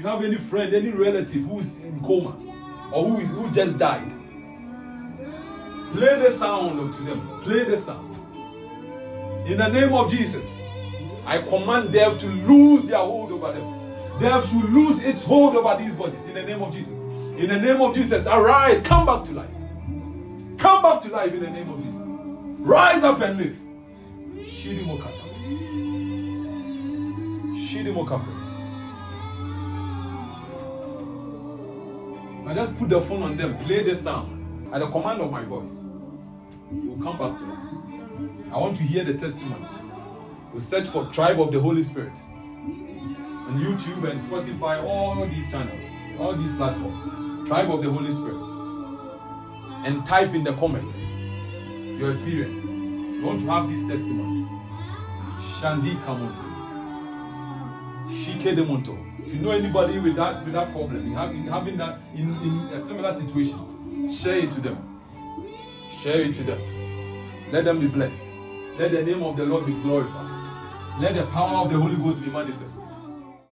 you have any friend, any relative who's in coma or who is who just died, play the sound to them. Play the sound. In the name of Jesus, I command death to lose their hold over them. Death should lose its hold over these bodies in the name of Jesus. In the name of Jesus, arise, come back to life. Come back to life in the name of Jesus. Rise up and live. Shidimokata. Shidimokapa. I just put the phone on them, play the sound at the command of my voice. You will come back to me. I want to hear the testimonies. We search for Tribe of the Holy Spirit on YouTube and Spotify, all these channels, all these platforms. Tribe of the Holy Spirit. And type in the comments your experience. You want to have these testimonies. Shandi Kamonto. Shike Demonto. If you know anybody with that with that problem, in having, having that in, in a similar situation, share it to them. Share it to them. Let them be blessed. Let the name of the Lord be glorified. Let the power of the Holy Ghost be manifested.